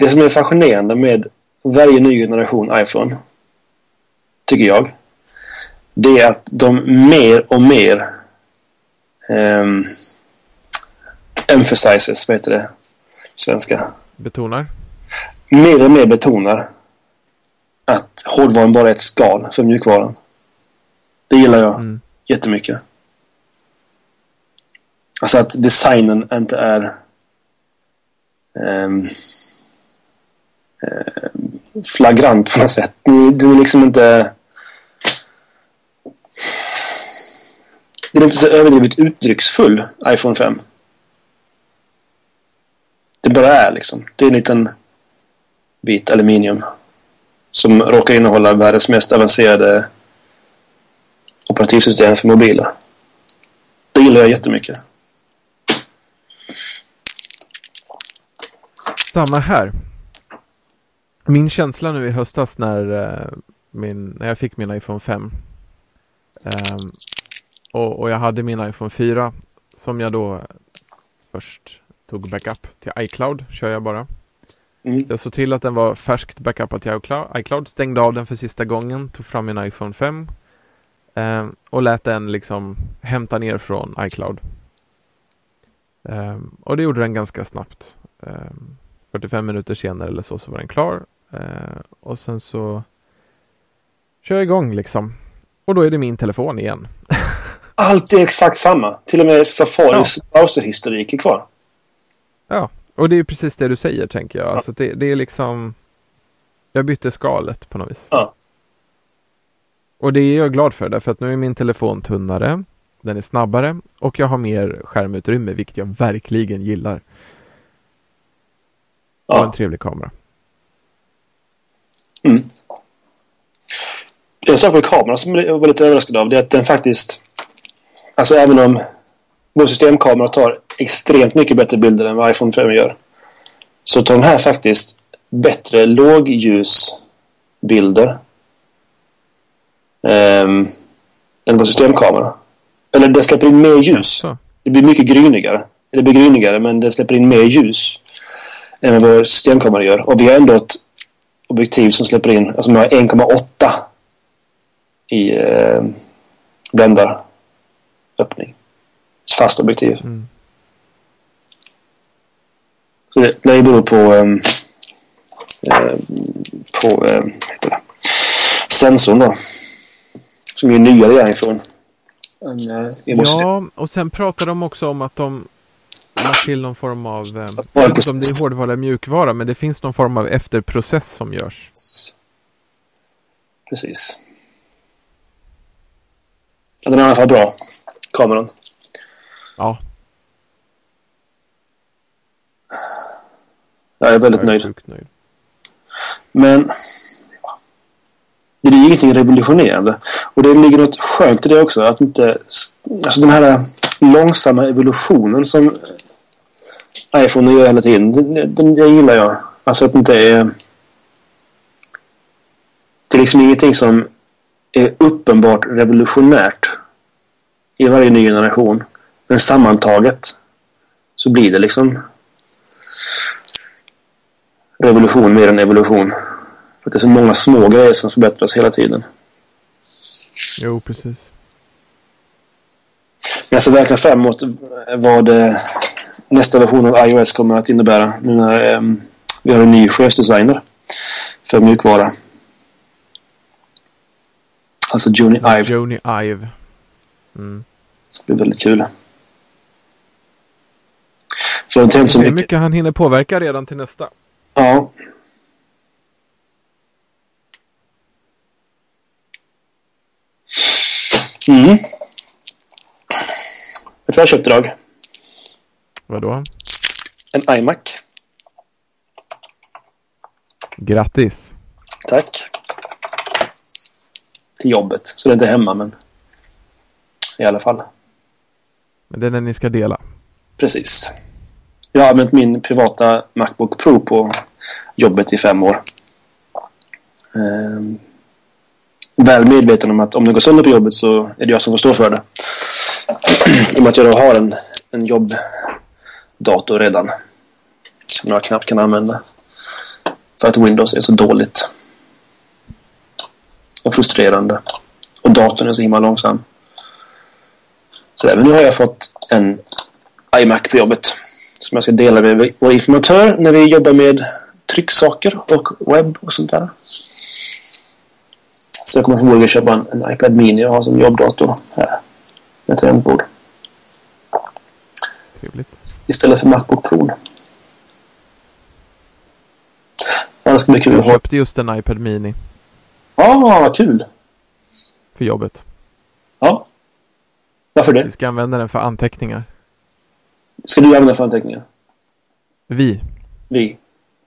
Det som är fascinerande med varje ny generation iPhone, tycker jag, det är att de mer och mer um, emphasizes, vad heter det? Svenska. Betonar? Mer och mer betonar att hårdvaran bara är ett skal för mjukvaran. Det gillar jag mm. jättemycket. Alltså att designen inte är um, Eh, flagrant på något sätt. Den är liksom inte... Den är inte så överdrivet uttrycksfull, iPhone 5. Det bara är liksom. Det är en liten bit aluminium som råkar innehålla världens mest avancerade operativsystem för mobiler. Det gillar jag jättemycket. Samma här. Min känsla nu i höstas när, uh, min, när jag fick min iPhone 5 um, ehm, och, och jag hade min iPhone 4 som jag då först tog backup till iCloud, kör jag bara. Mm. Jag såg till att den var färskt backupad till iCloud, stängde av den för sista gången, tog fram min iPhone 5 eh, och lät den liksom hämta ner från iCloud. Eh, och det gjorde den ganska snabbt. Eh, 45 minuter senare eller så, så var den klar. Eh, och sen så kör jag igång liksom. Och då är det min telefon igen. Allt är exakt samma. Till och med Safaris ja. browserhistorik är kvar. Ja, och det är precis det du säger tänker jag. Ja. Alltså det, det är liksom Jag bytte skalet på något vis. Ja. Och det är jag glad för därför att nu är min telefon tunnare. Den är snabbare och jag har mer skärmutrymme vilket jag verkligen gillar. Ja. Och en trevlig kamera. Mm. En sak med kameran som jag var lite överraskad av det är att den faktiskt Alltså även om vår systemkamera tar extremt mycket bättre bilder än vad iPhone 5 gör. Så tar den här faktiskt bättre lågljusbilder um, än vår systemkamera. Eller den släpper in mer ljus. Det blir mycket grynigare. Det blir grynigare men den släpper in mer ljus än vad vår systemkamera gör. Och vi har ändå ett objektiv som släpper in, alltså med 1,8 i eh, bländaröppning fast objektiv. Mm. Så det, det beror på um, på um, heter det, sensorn då. Som är nyare ifrån. En, uh, ja, och sen pratar de också om att de la till någon form av, eh, jag vet inte om det är hårdvara mjukvara, men det finns någon form av efterprocess som görs. Precis. Den är i alla fall bra, kameran. Ja. Jag är väldigt jag är nöjd. nöjd. Men det är ju ingenting revolutionerande. Och det ligger något skönt i det också. Att inte... Alltså den här långsamma evolutionen som iPhone gör hela tiden. Den, den, den gillar jag. Alltså att det inte är... Det är liksom ingenting som är uppenbart revolutionärt i varje ny generation. Men sammantaget så blir det liksom revolution mer än evolution. För det är så många små grejer som förbättras hela tiden. Jo, precis. Men jag ser verkligen fram emot vad eh, nästa version av iOS kommer att innebära. Nu när um, vi har en ny chefsdesigner för mjukvara. Alltså Joni Ive. Joni Ive. Mm. Så det blir väldigt kul. För inte så mycket. mycket han hinner påverka redan till nästa. Ja. Mm. Vet du vad jag köpte idag? Vadå? En iMac. Grattis. Tack. Till jobbet. Så det är inte hemma men i alla fall. Men det är den ni ska dela? Precis. Jag har använt min privata Macbook Pro på jobbet i fem år. Ehm, väl medveten om att om det går sönder på jobbet så är det jag som får stå för det. I och med att jag då har en, en dator redan. Som jag knappt kan använda. För att Windows är så dåligt. Och frustrerande. Och datorn är så himla långsam. Så även nu har jag fått en iMac på jobbet. Som jag ska dela med vår informatör när vi jobbar med trycksaker och webb och sånt där. Så jag kommer förmodligen köpa en, en iPad Mini och ha som jobbdator här. Med tangentbord. Trevligt. Istället för Macbook Pro. Ja, det ska bli kul. Jag köpte just en iPad Mini. Ja, ah, vad kul. För jobbet. Ja. Varför det? Vi ska använda den för anteckningar. Ska du använda för anteckningar? Vi. Vi.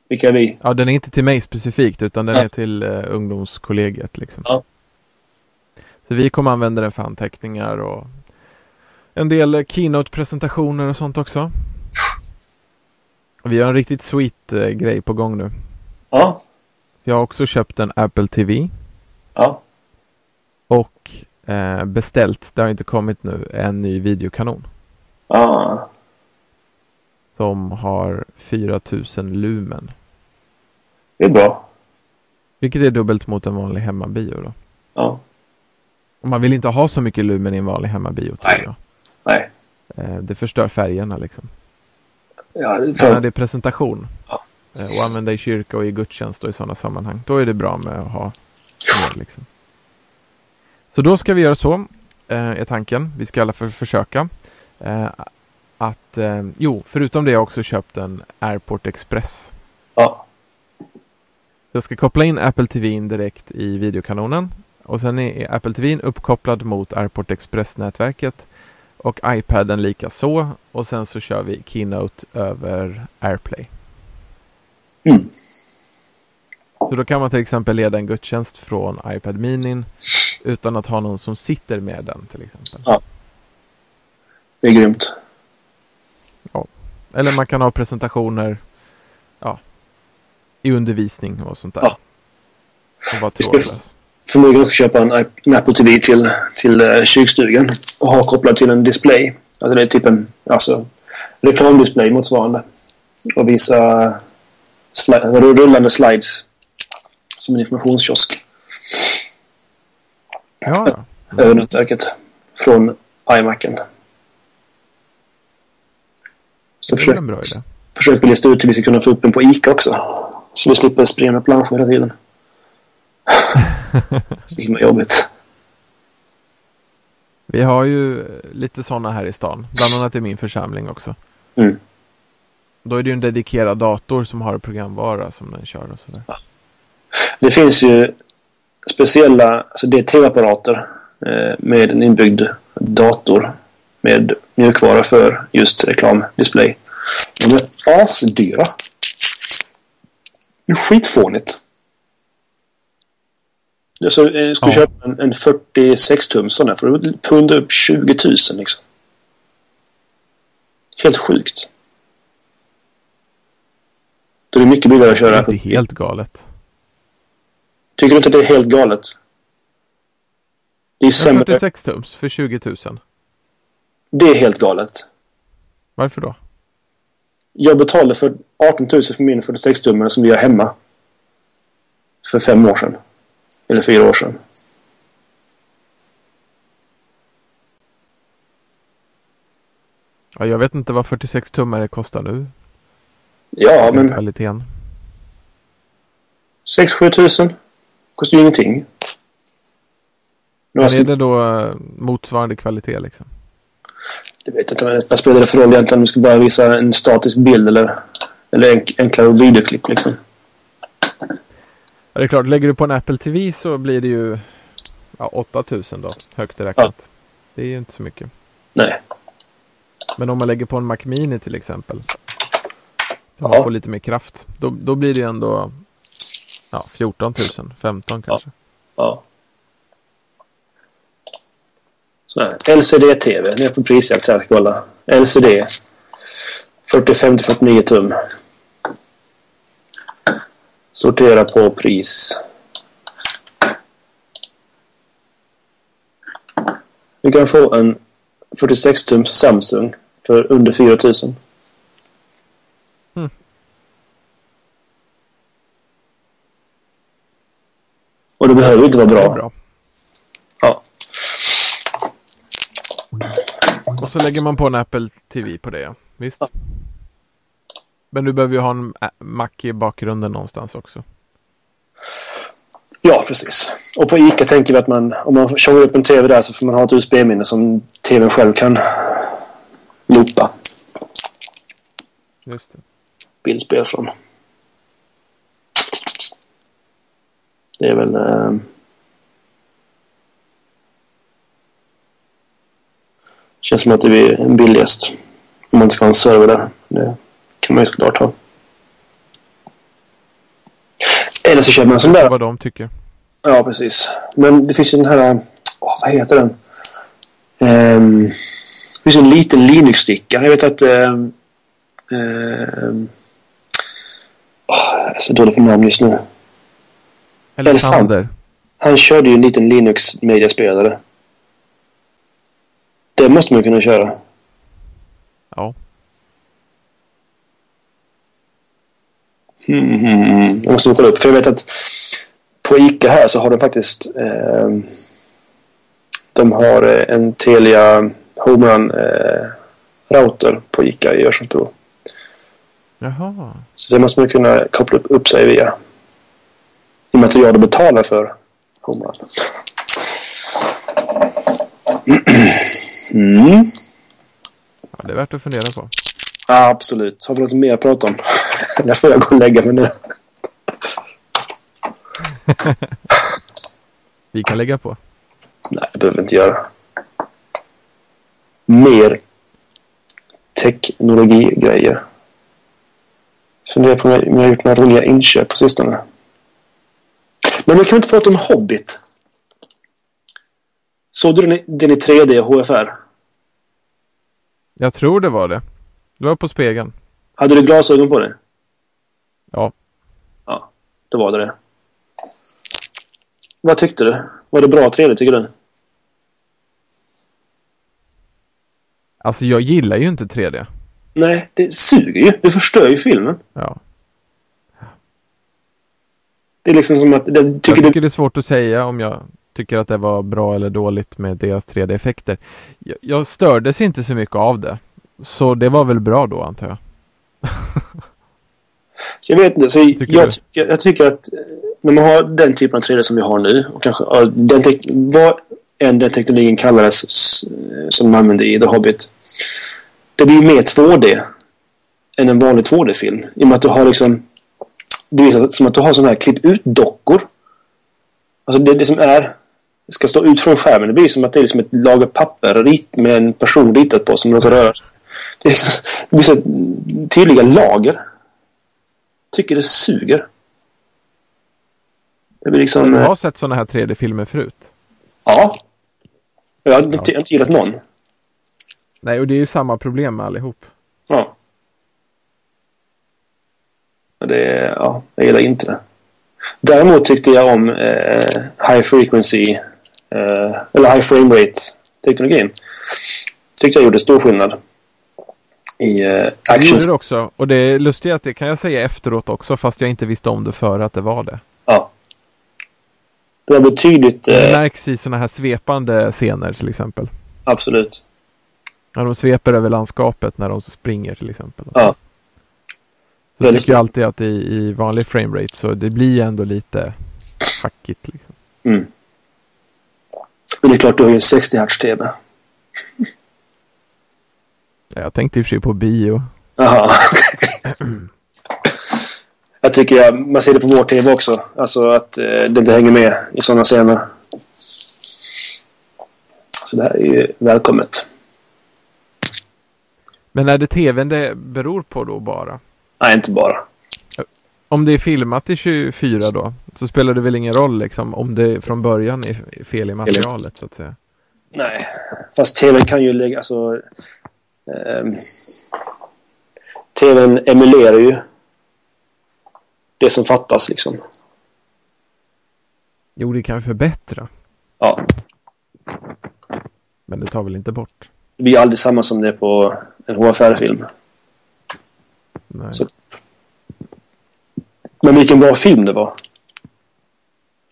Vilka är vi? Ja, den är inte till mig specifikt utan den ja. är till uh, ungdomskollegiet liksom. Ja. Så vi kommer använda den för anteckningar och en del keynote-presentationer och sånt också. Vi har en riktigt sweet uh, grej på gång nu. Ja. Jag har också köpt en Apple TV. Ja. Och eh, beställt, det har inte kommit nu, en ny videokanon. Ja. Som har 4000 lumen. Det är bra. Vilket är dubbelt mot en vanlig hemmabio då. Ja. Och man vill inte ha så mycket lumen i en vanlig hemmabio. Nej. Jag. Nej. Eh, det förstör färgerna liksom. Ja, det. När det är presentation. Ja. Eh, och använda i kyrka och i gudstjänst och i sådana sammanhang. Då är det bra med att ha mer, liksom. Så då ska vi göra så, eh, är tanken. Vi ska alla för försöka. Att, jo, förutom det har jag också köpt en Airport Express. Ja. Jag ska koppla in Apple TV direkt i videokanonen. Och sen är Apple TV uppkopplad mot Airport Express-nätverket. Och iPaden lika så. Och sen så kör vi Keynote över AirPlay. Mm. Så då kan man till exempel leda en gudstjänst från iPad Mini utan att ha någon som sitter med den till exempel. Ja. Det är grymt. Ja. Eller man kan ha presentationer ja, i undervisning och sånt där. Ja. Och vara trådlös. Förmodligen också köpa en, en Apple TV till, till uh, kyrkstugan och ha kopplad till en display. Alltså det är typ en alltså, reklamdisplay motsvarande. Och visa sli rullande slides som en informationskiosk. Ja. Över nätverket. Från iMacen. Så försök, bra idé. försöker lista ut hur vi ska kunna få upp den på ICA också. Så vi slipper springa med planscher hela tiden. Så himla jobbigt. Vi har ju lite sådana här i stan. Bland annat i min församling också. Mm. Då är det ju en dedikerad dator som har programvara som den kör och sådär. Ja. Det finns ju speciella, alltså det är tv-apparater eh, med en inbyggd dator med mjukvara för just reklamdisplay. De är asdyra. Det är skitfånigt. Så jag skulle ja. köpa en, en 46 tum sån här för att punda upp 20 000 liksom. Helt sjukt. Då är det mycket billigare att köra. Det är inte helt galet. Tycker du inte det är helt galet? Det är sämre. 46 tums för 20 000. Det är helt galet. Varför då? Jag betalade för 18 000 för min 46 tummare som vi har hemma. För fem år sedan. Eller fyra år sedan. Ja, jag vet inte vad 46 tummare kostar nu. Ja, men... Kvaliteten. 6-7 tusen. Kostar ju ingenting. Men är det då eh, motsvarande kvalitet liksom? Det vet jag inte vad spelar det för roll egentligen om du ska bara visa en statisk bild eller, eller enk enklare videoklipp liksom. Ja, det är klart, lägger du på en Apple TV så blir det ju ja, 8000 då, högt räknat. Ja. Det är ju inte så mycket. Nej. Men om man lägger på en Mac Mini till exempel. Ja. Och får lite mer kraft. Då, då blir det ändå ja, 14 000, 15 kanske. Ja. LCD-TV, ner på prisjakt här, kolla. LCD. 45 49 tum. Sortera på pris. Vi kan få en 46 tums Samsung för under 4 000. Och det behöver inte vara bra. bra. Ja. Och så lägger man på en Apple TV på det, ja. Visst. Ja. Men du behöver ju ha en Mac i bakgrunden någonstans också. Ja, precis. Och på ICA tänker vi att man, om man kör upp en TV där så får man ha ett USB-minne som TVn själv kan loopa Just det. bildspel från. Det är väl... Eh, känns som att det är billigast. Om man inte ska ha en server där. Det kan man ju såklart ha. Eller så köper man sån där. Vad de tycker. Ja, precis. Men det finns ju den här... Åh, vad heter den? Um, det finns en liten Linux-sticka. Jag vet att... Um, um, åh, jag är så dålig på namn just nu. Sander. Han körde ju en liten Linux-mediaspelare. Det måste man kunna köra. Ja. Mm, mm, mm. Jag måste kolla upp. För jag vet att på ICA här så har de faktiskt... Eh, de har eh, en Telia Homerun eh, router på ICA i Örsundsbro. Jaha. Så det måste man kunna koppla upp, upp sig via. I och med att jag då betalar för Homerun. Mm. Ja, det är värt att fundera på. Absolut. Har vi något mer att prata om? Eller får jag gå och lägga mig nu? Vi kan lägga på. Nej, det behöver vi inte göra. Mer teknologigrejer. Funderar på om jag har gjort några roliga inköp på sistone. Men vi kan inte prata om Hobbit. Såg du den i, den i 3D HFR? Jag tror det var det. Det var på spegeln. Hade du glasögon på dig? Ja. Ja, då var det det. Vad tyckte du? Var det bra 3D tycker du? Alltså jag gillar ju inte 3D. Nej, det suger ju. Det förstör ju filmen. Ja. Det är liksom som att... Jag Jag tycker tycker det, det är svårt att säga om jag tycker att det var bra eller dåligt med deras 3D-effekter. Jag, jag stördes inte så mycket av det. Så det var väl bra då antar jag. jag vet inte. Så Tycker jag, tycker, jag tycker att eh, när man har den typen av 3D som vi har nu och kanske den vad än den teknologin kallades som man använde i The Hobbit. Det blir mer 2D än en vanlig 2D-film. I och med att du har liksom det är som att du har sådana här klipp ut-dockor. Alltså det, det som är ska stå ut från skärmen. Det blir som att det är liksom ett lager papper rit, med en person ritat på som råkar röra sig. Det, är det blir så tydliga lager. Tycker det suger. Det blir liksom... Du eh, har sett sådana här 3D-filmer förut? Ja. Jag har inte, inte gillat någon. Nej, och det är ju samma problem med allihop. Ja. Det, är- ja, jag gillar inte det. Däremot tyckte jag om eh, high frequency eh, eller high frame rate teknologin. Tyckte jag gjorde stor skillnad. I eh, Det action. gjorde det också. Och det är lustigt att det kan jag säga efteråt också fast jag inte visste om det före att det var det. Ja. Det var betydligt... Det Eh, märks i sådana här svepande scener till exempel. absolut. När de sveper över landskapet när de springer till exempel. Ja. Så jag tycker alltid att i, i vanlig framerate så det blir ändå lite hackigt liksom. Mm. Men det är klart, du har ju en 60 hertz TV. Ja, Jag tänkte i och för sig på bio. Jaha. jag tycker jag, man ser det på vår TV också. Alltså att eh, det inte hänger med i sådana scener. Så det här är ju välkommet. Men är det tvn det beror på då bara? Nej, inte bara. Om det är filmat i 24 då så spelar det väl ingen roll liksom om det från början är fel i materialet så att säga. Nej, fast TVn kan ju lägga... Alltså, ehm, TVn emulerar ju det som fattas liksom. Jo, det kan förbättra. Ja, Men det tar väl inte bort? det blir aldrig samma som det är på en HFR-film. Nej. Så- Men vilken bra film det var.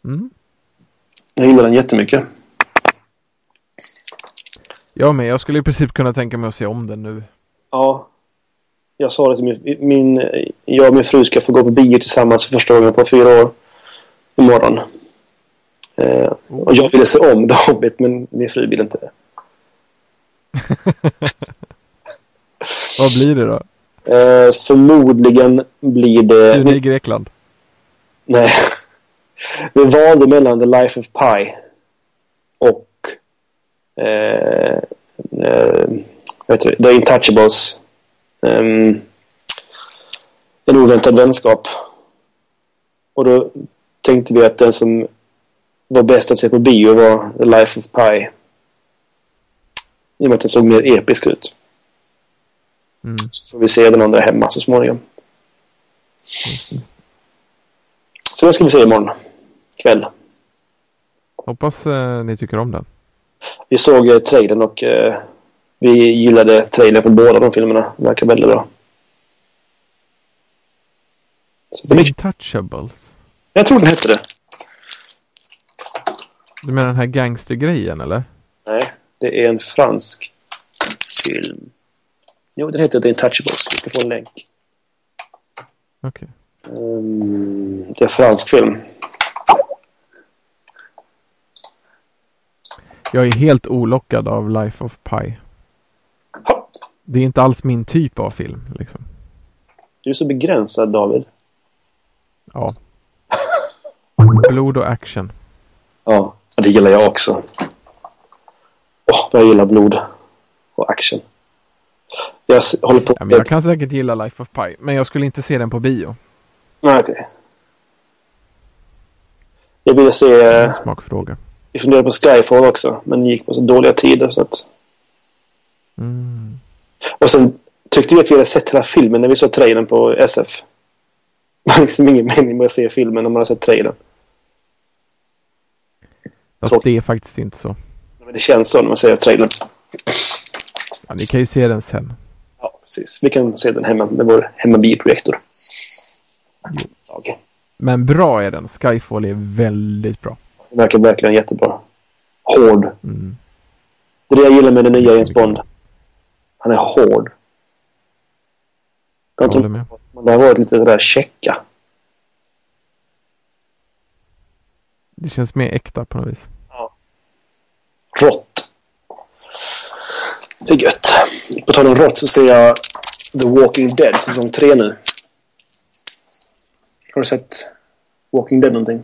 Mm. Jag gillar den jättemycket. Ja, men jag skulle i princip kunna tänka mig att se om den nu. Ja. Jag sa det till min, min... Jag och min fru ska få gå på bio tillsammans för första gången på fyra år. Imorgon. Eh, och jag ville se om The Hobbit, men min fru ville inte det. Vad blir det då? Eh, förmodligen blir det... Är det i Grekland? Nej. Vi valde mellan The Life of Pi och eh, eh, The Intouchables. Um, en oväntad vänskap. Och då tänkte vi att den som var bäst att se på bio var The Life of Pi. I och med att den såg mer episk ut. Mm. Så får vi se den andra hemma så småningom. Mm. Så den ska vi se imorgon kväll. Hoppas eh, ni tycker om den. Vi såg eh, trailern och eh, vi gillade trailern på båda de filmerna. Det verkar väldigt bra. Så det Intouchables? Jag tror den hette det. Du menar den här gangstergrejen eller? Nej, det är en fransk film. Jo, den heter The Intouchables. Vi ska få en länk. Okej. Okay. Um, ehm, det är en fransk film. Jag är helt olockad av Life of Pi. Det är inte alls min typ av film. Liksom. Du är så begränsad David. Ja. Blod och action. Ja, det gillar jag också. Åh, oh, jag gillar blod och action. Jag håller på ja, men Jag kan säkert gilla Life of Pi, men jag skulle inte se den på bio. Nej, okej. Okay. Jag ville se... Smakfråga. Vi funderade på Skyfall också, men gick på så dåliga tider så att... Mm. Och sen tyckte vi att vi hade sett hela filmen när vi såg trailern på SF. Det var liksom ingen mening med att se filmen när man har sett trailern. Fast det är faktiskt inte så. Men det känns så när man ser trailern. Ja, ni kan ju se den sen. Ja, precis. Vi kan se den hemma med vår hemmabioprojektor. Okay. Men bra är den. Skyfall är väldigt bra. Den verkar verkligen jättebra. Hård. Mm. Det är det jag gillar med den nya James Bond. Han är hård. Jag håller med. Det har varit lite sådär checka. Det känns mer äkta på något vis. Ja. Rått. Det är gött. På tal om rått så ser jag The Walking Dead säsong 3 nu. Har du sett Walking Dead någonting?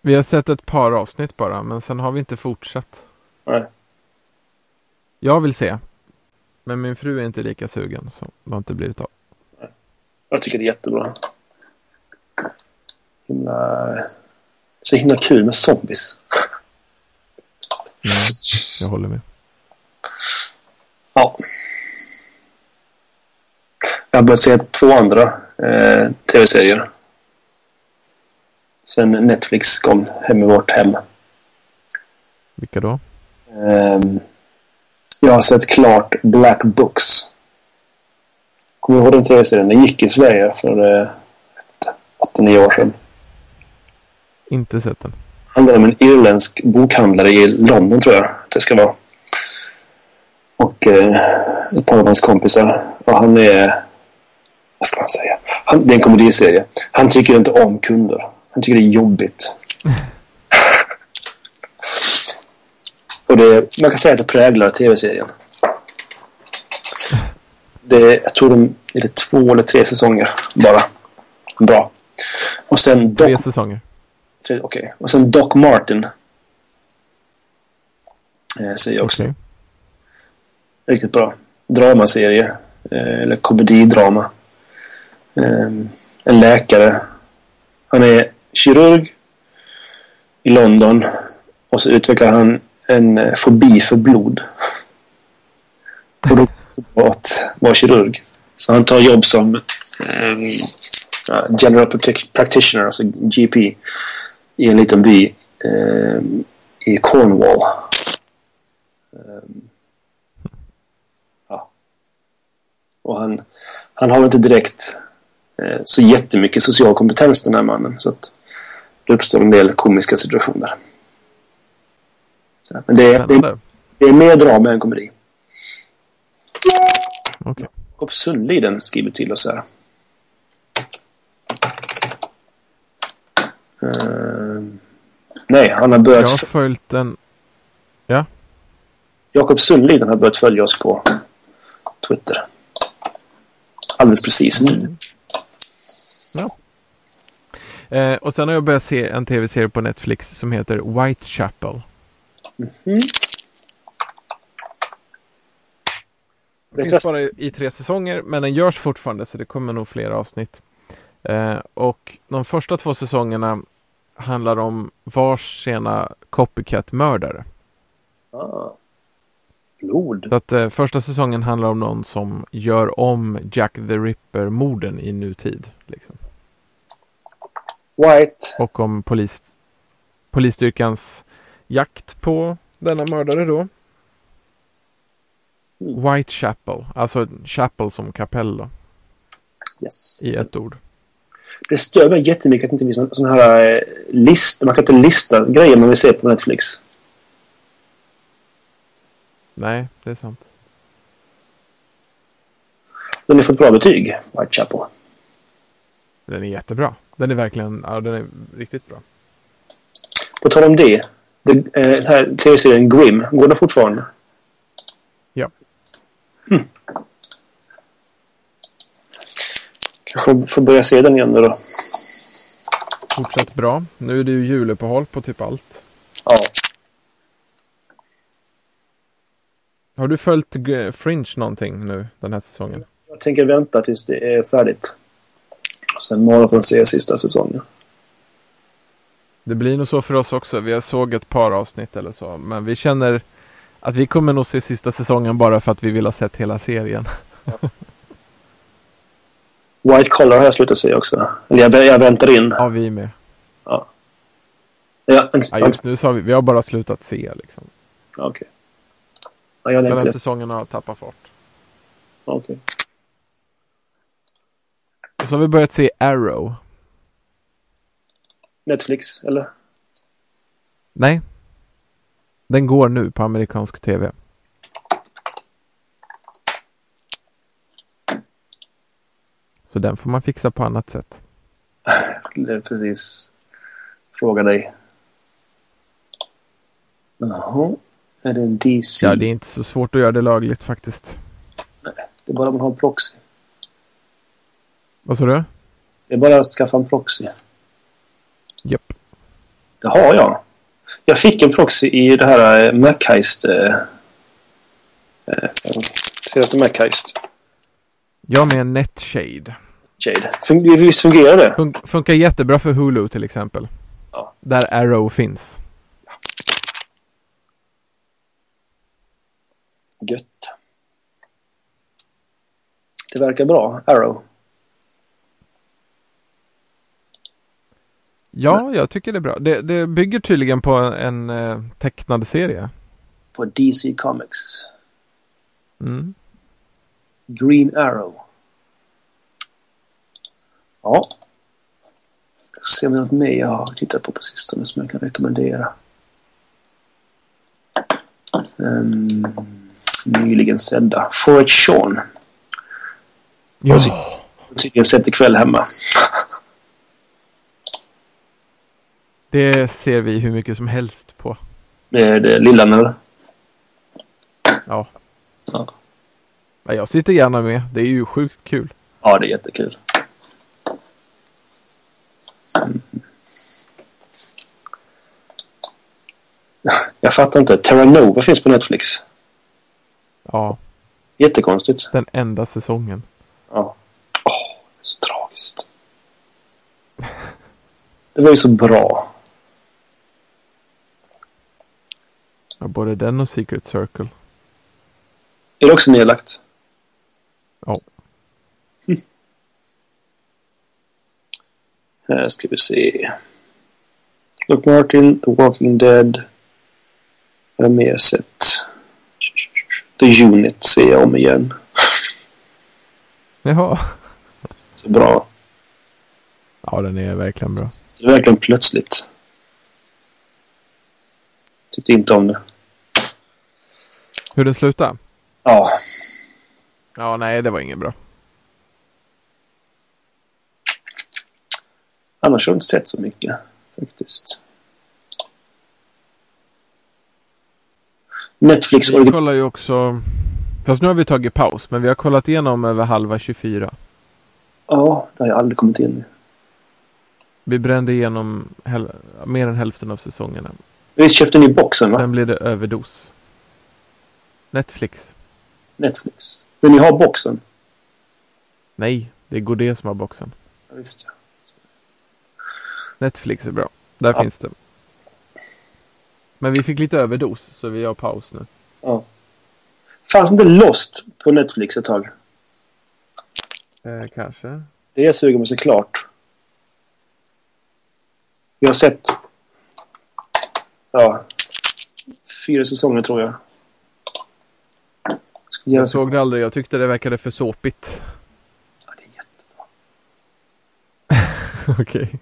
Vi har sett ett par avsnitt bara, men sen har vi inte fortsatt. Nej. Jag vill se. Men min fru är inte lika sugen, så det har inte blivit av. Jag tycker det är jättebra. Himla... Så himla kul med zombies. Mm, jag håller med. Ja. Jag har börjat se två andra eh, tv-serier sen Netflix kom hem i vårt hem. Vilka då? Um, jag har sett klart Black Books. Kommer du ihåg den tv-serien? Den gick i Sverige för eh, 8-9 år sedan. Inte sett den. Handlar om en irländsk bokhandlare i London tror jag det ska vara. Och eh, ett par av hans kompisar. Och han är... Vad ska man säga? Han, det är en komediserie. Han tycker inte om kunder. Han tycker det är jobbigt. Och det, man kan säga att det präglar tv-serien. Det, jag tror de är det två eller tre säsonger bara. Bra. Och sen Doc, tre säsonger. Okej. Okay. Och sen Doc Martin. Eh, säger jag också. Okay. Riktigt bra. Dramaserie. Eh, eller komedidrama. Eh, en läkare. Han är kirurg i London och så utvecklar han en eh, fobi för blod. Och då var att vara kirurg. Så han tar jobb som um, general practitioner, alltså GP, i en liten by um, i Cornwall. Um, ja. Och han, han har inte direkt uh, så jättemycket social kompetens den här mannen. Så att det uppstår en del komiska situationer. Men det är, det, det är mer drama än komedi. Okay. Jakob Sundliden skriver till oss här. Uh, nej, han har börjat... Jag har följt den... Ja? Jakob Sundliden har börjat följa oss på Twitter. Alldeles precis nu. Mm. Ja. Eh, och sen har jag börjat se en tv-serie på Netflix som heter Whitechapel. Mm -hmm. Det finns bara i tre säsonger men den görs fortfarande så det kommer nog fler avsnitt. Eh, och de första två säsongerna handlar om vars sena copycat-mördare. Ah. Blod. Så att eh, första säsongen handlar om någon som gör om Jack the Ripper-morden i nutid. Liksom. White. Och om polis, polisstyrkans jakt på denna mördare då. Mm. Whitechapel, alltså chapel som kapell då. Yes. I ett ord. Det stör mig jättemycket att det inte finns sån här eh, list. Man kan inte lista grejer man vill se på Netflix. Nej, det är sant. Den har fått bra betyg, Whitechapel. Den är jättebra. Den är verkligen, ja den är riktigt bra. På tal om det. det eh, här tv-serien Grim, går den fortfarande? Ja. Hm. Kanske får börja se den igen då. Fortsatt bra. Nu är det ju juluppehåll på typ allt. Ja. Har du följt Fringe någonting nu den här säsongen? Jag tänker vänta tills det är färdigt. Sen maraton se sista säsongen. Det blir nog så för oss också. Vi har såg ett par avsnitt eller så. Men vi känner att vi kommer nog se sista säsongen bara för att vi vill ha sett hela serien. White Collar har jag slutat se också. Eller jag, jag väntar in. Ja, vi med. Ja. Ja, ja just nu så har vi, vi har bara slutat se liksom. Okej. Okay. Ja, jag Den här säsongen har tappat fart. Okej. Okay. Så har vi börjat se Arrow. Netflix, eller? Nej. Den går nu på amerikansk tv. Så den får man fixa på annat sätt. Jag skulle precis fråga dig. Jaha. Är det en DC? Ja, det är inte så svårt att göra det lagligt faktiskt. Nej, det är bara man har en proxy. Vad sa du? Det är bara att skaffa en proxy. Japp. Det har jag. Jag fick en proxy i det här äh, Macheist. Äh, äh, Macheist. Jag med Netshade. Shade. Fun visst fungerar det? Fun funkar jättebra för Hulu till exempel. Ja. Där Arrow finns. Gött. Det verkar bra, Arrow. Ja, jag tycker det är bra. Det, det bygger tydligen på en, eh, tecknad serie. På DC Comics. Mm. Green Arrow. Ja. Ser om det är något mer jag har tittat på på sistone som jag kan rekommendera. Um, nyligen sedda. Forrest Sean. Ja. Tydligen sett ikväll hemma. Det ser vi hur mycket som helst på. Med eh, lillan eller? Ja. ja. Jag sitter gärna med. Det är ju sjukt kul. Ja, det är jättekul. Jag fattar inte. Terra Nova finns på Netflix. Ja. Jättekonstigt. Den enda säsongen. Ja. Åh, oh, det är så tragiskt. Det var ju så bra. Ja, både den och Secret Circle. Är det också nedlagt? Ja. Här ska vi se. Doc Martin, The Walking Dead. Vad har mer sett? The Unit ser jag om igen. Jaha. Så bra. Ja, den är verkligen bra. Det är verkligen plötsligt. Tyckte inte om det. Hur den slutade? Ja. Ja, nej, det var inget bra. Annars har jag inte sett så mycket faktiskt. Netflix Vi kollar ju också... Fast nu har vi tagit paus, men vi har kollat igenom över halva 24. Ja, det har jag aldrig kommit in i. Vi brände igenom mer än hälften av säsongerna. Visst köpte ni boxen va? Sen blev det överdos. Netflix. Netflix. Men ni har boxen? Nej, det är Godet som har boxen. Ja, visst ja. Netflix är bra. Där Ja. finns det. Men vi fick lite överdos, så vi har paus nu. ja. Fanns inte Lost på Netflix ett tag? Eh, kanske. Det är jag sugen på såklart. Vi har sett... Ja. Fyra säsonger tror jag. Gärna Jag såg det aldrig. Jag tyckte det verkade för såpigt. Ja, det är jättebra. Okej.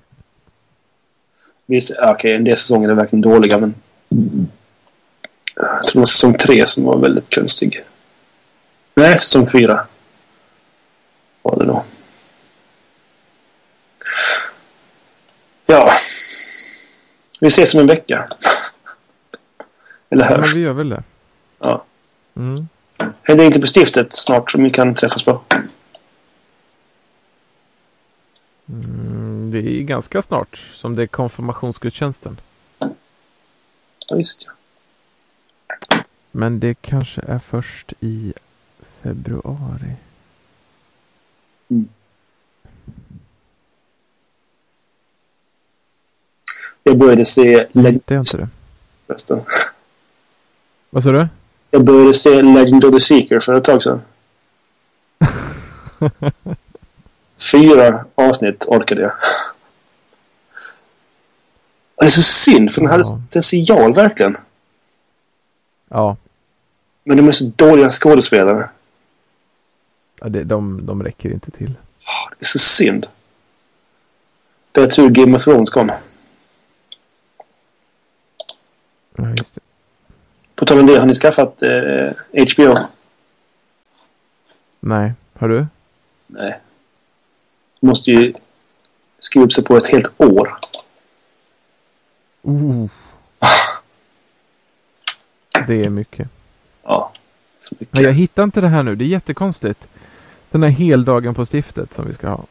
Visst, ja, okej, en del säsonger är verkligen dåliga, men... Jag tror det var säsong tre som var väldigt konstig. Nej, säsong fyra. Var det då. Ja. Vi ses om en vecka. Eller Ja, men hörs. vi gör väl det. Ja. Mm. Händer inte på stiftet snart som vi kan träffas på? Mm, det är ganska snart som det är konfirmationsgudstjänsten. Ja, visst ja. Men det kanske är först i februari. Jag började se Legend Det är inte det. förresten. Vad sa du? Jag började se Legend of the Seeker för ett tag sedan. Fyra avsnitt orkade jag. Det är så synd för den hade Ja. potential verkligen. ja, Men de är så dåliga skådespelare. ja det, de, de räcker inte till. Det är så synd. Det är tur Game of Thrones kom. Ja, just. På tal om det, har ni skaffat eh, HBO? Nej, har du? Nej. Måste ju skriva upp sig på ett helt år. Oh. Det är mycket. Ja. Mycket. Men jag hittar inte det här nu. Det är jättekonstigt. Den här heldagen på stiftet som vi ska ha.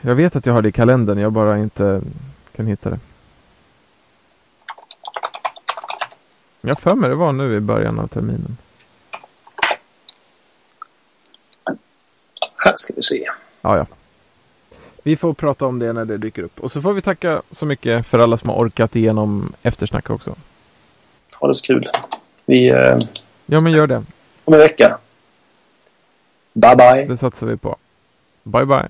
Jag vet att jag har det i kalendern. Jag bara inte kan hitta det. Jag för mig det var nu i början av terminen. Här ska vi se. Ja, ja. Vi får prata om det när det dyker upp. Och så får vi tacka så mycket för alla som har orkat igenom eftersnack också. Ha det så kul. Vi... Eh, Ja, men gör det. om en vecka. Bye bye. Det satsar vi på. Bye, bye.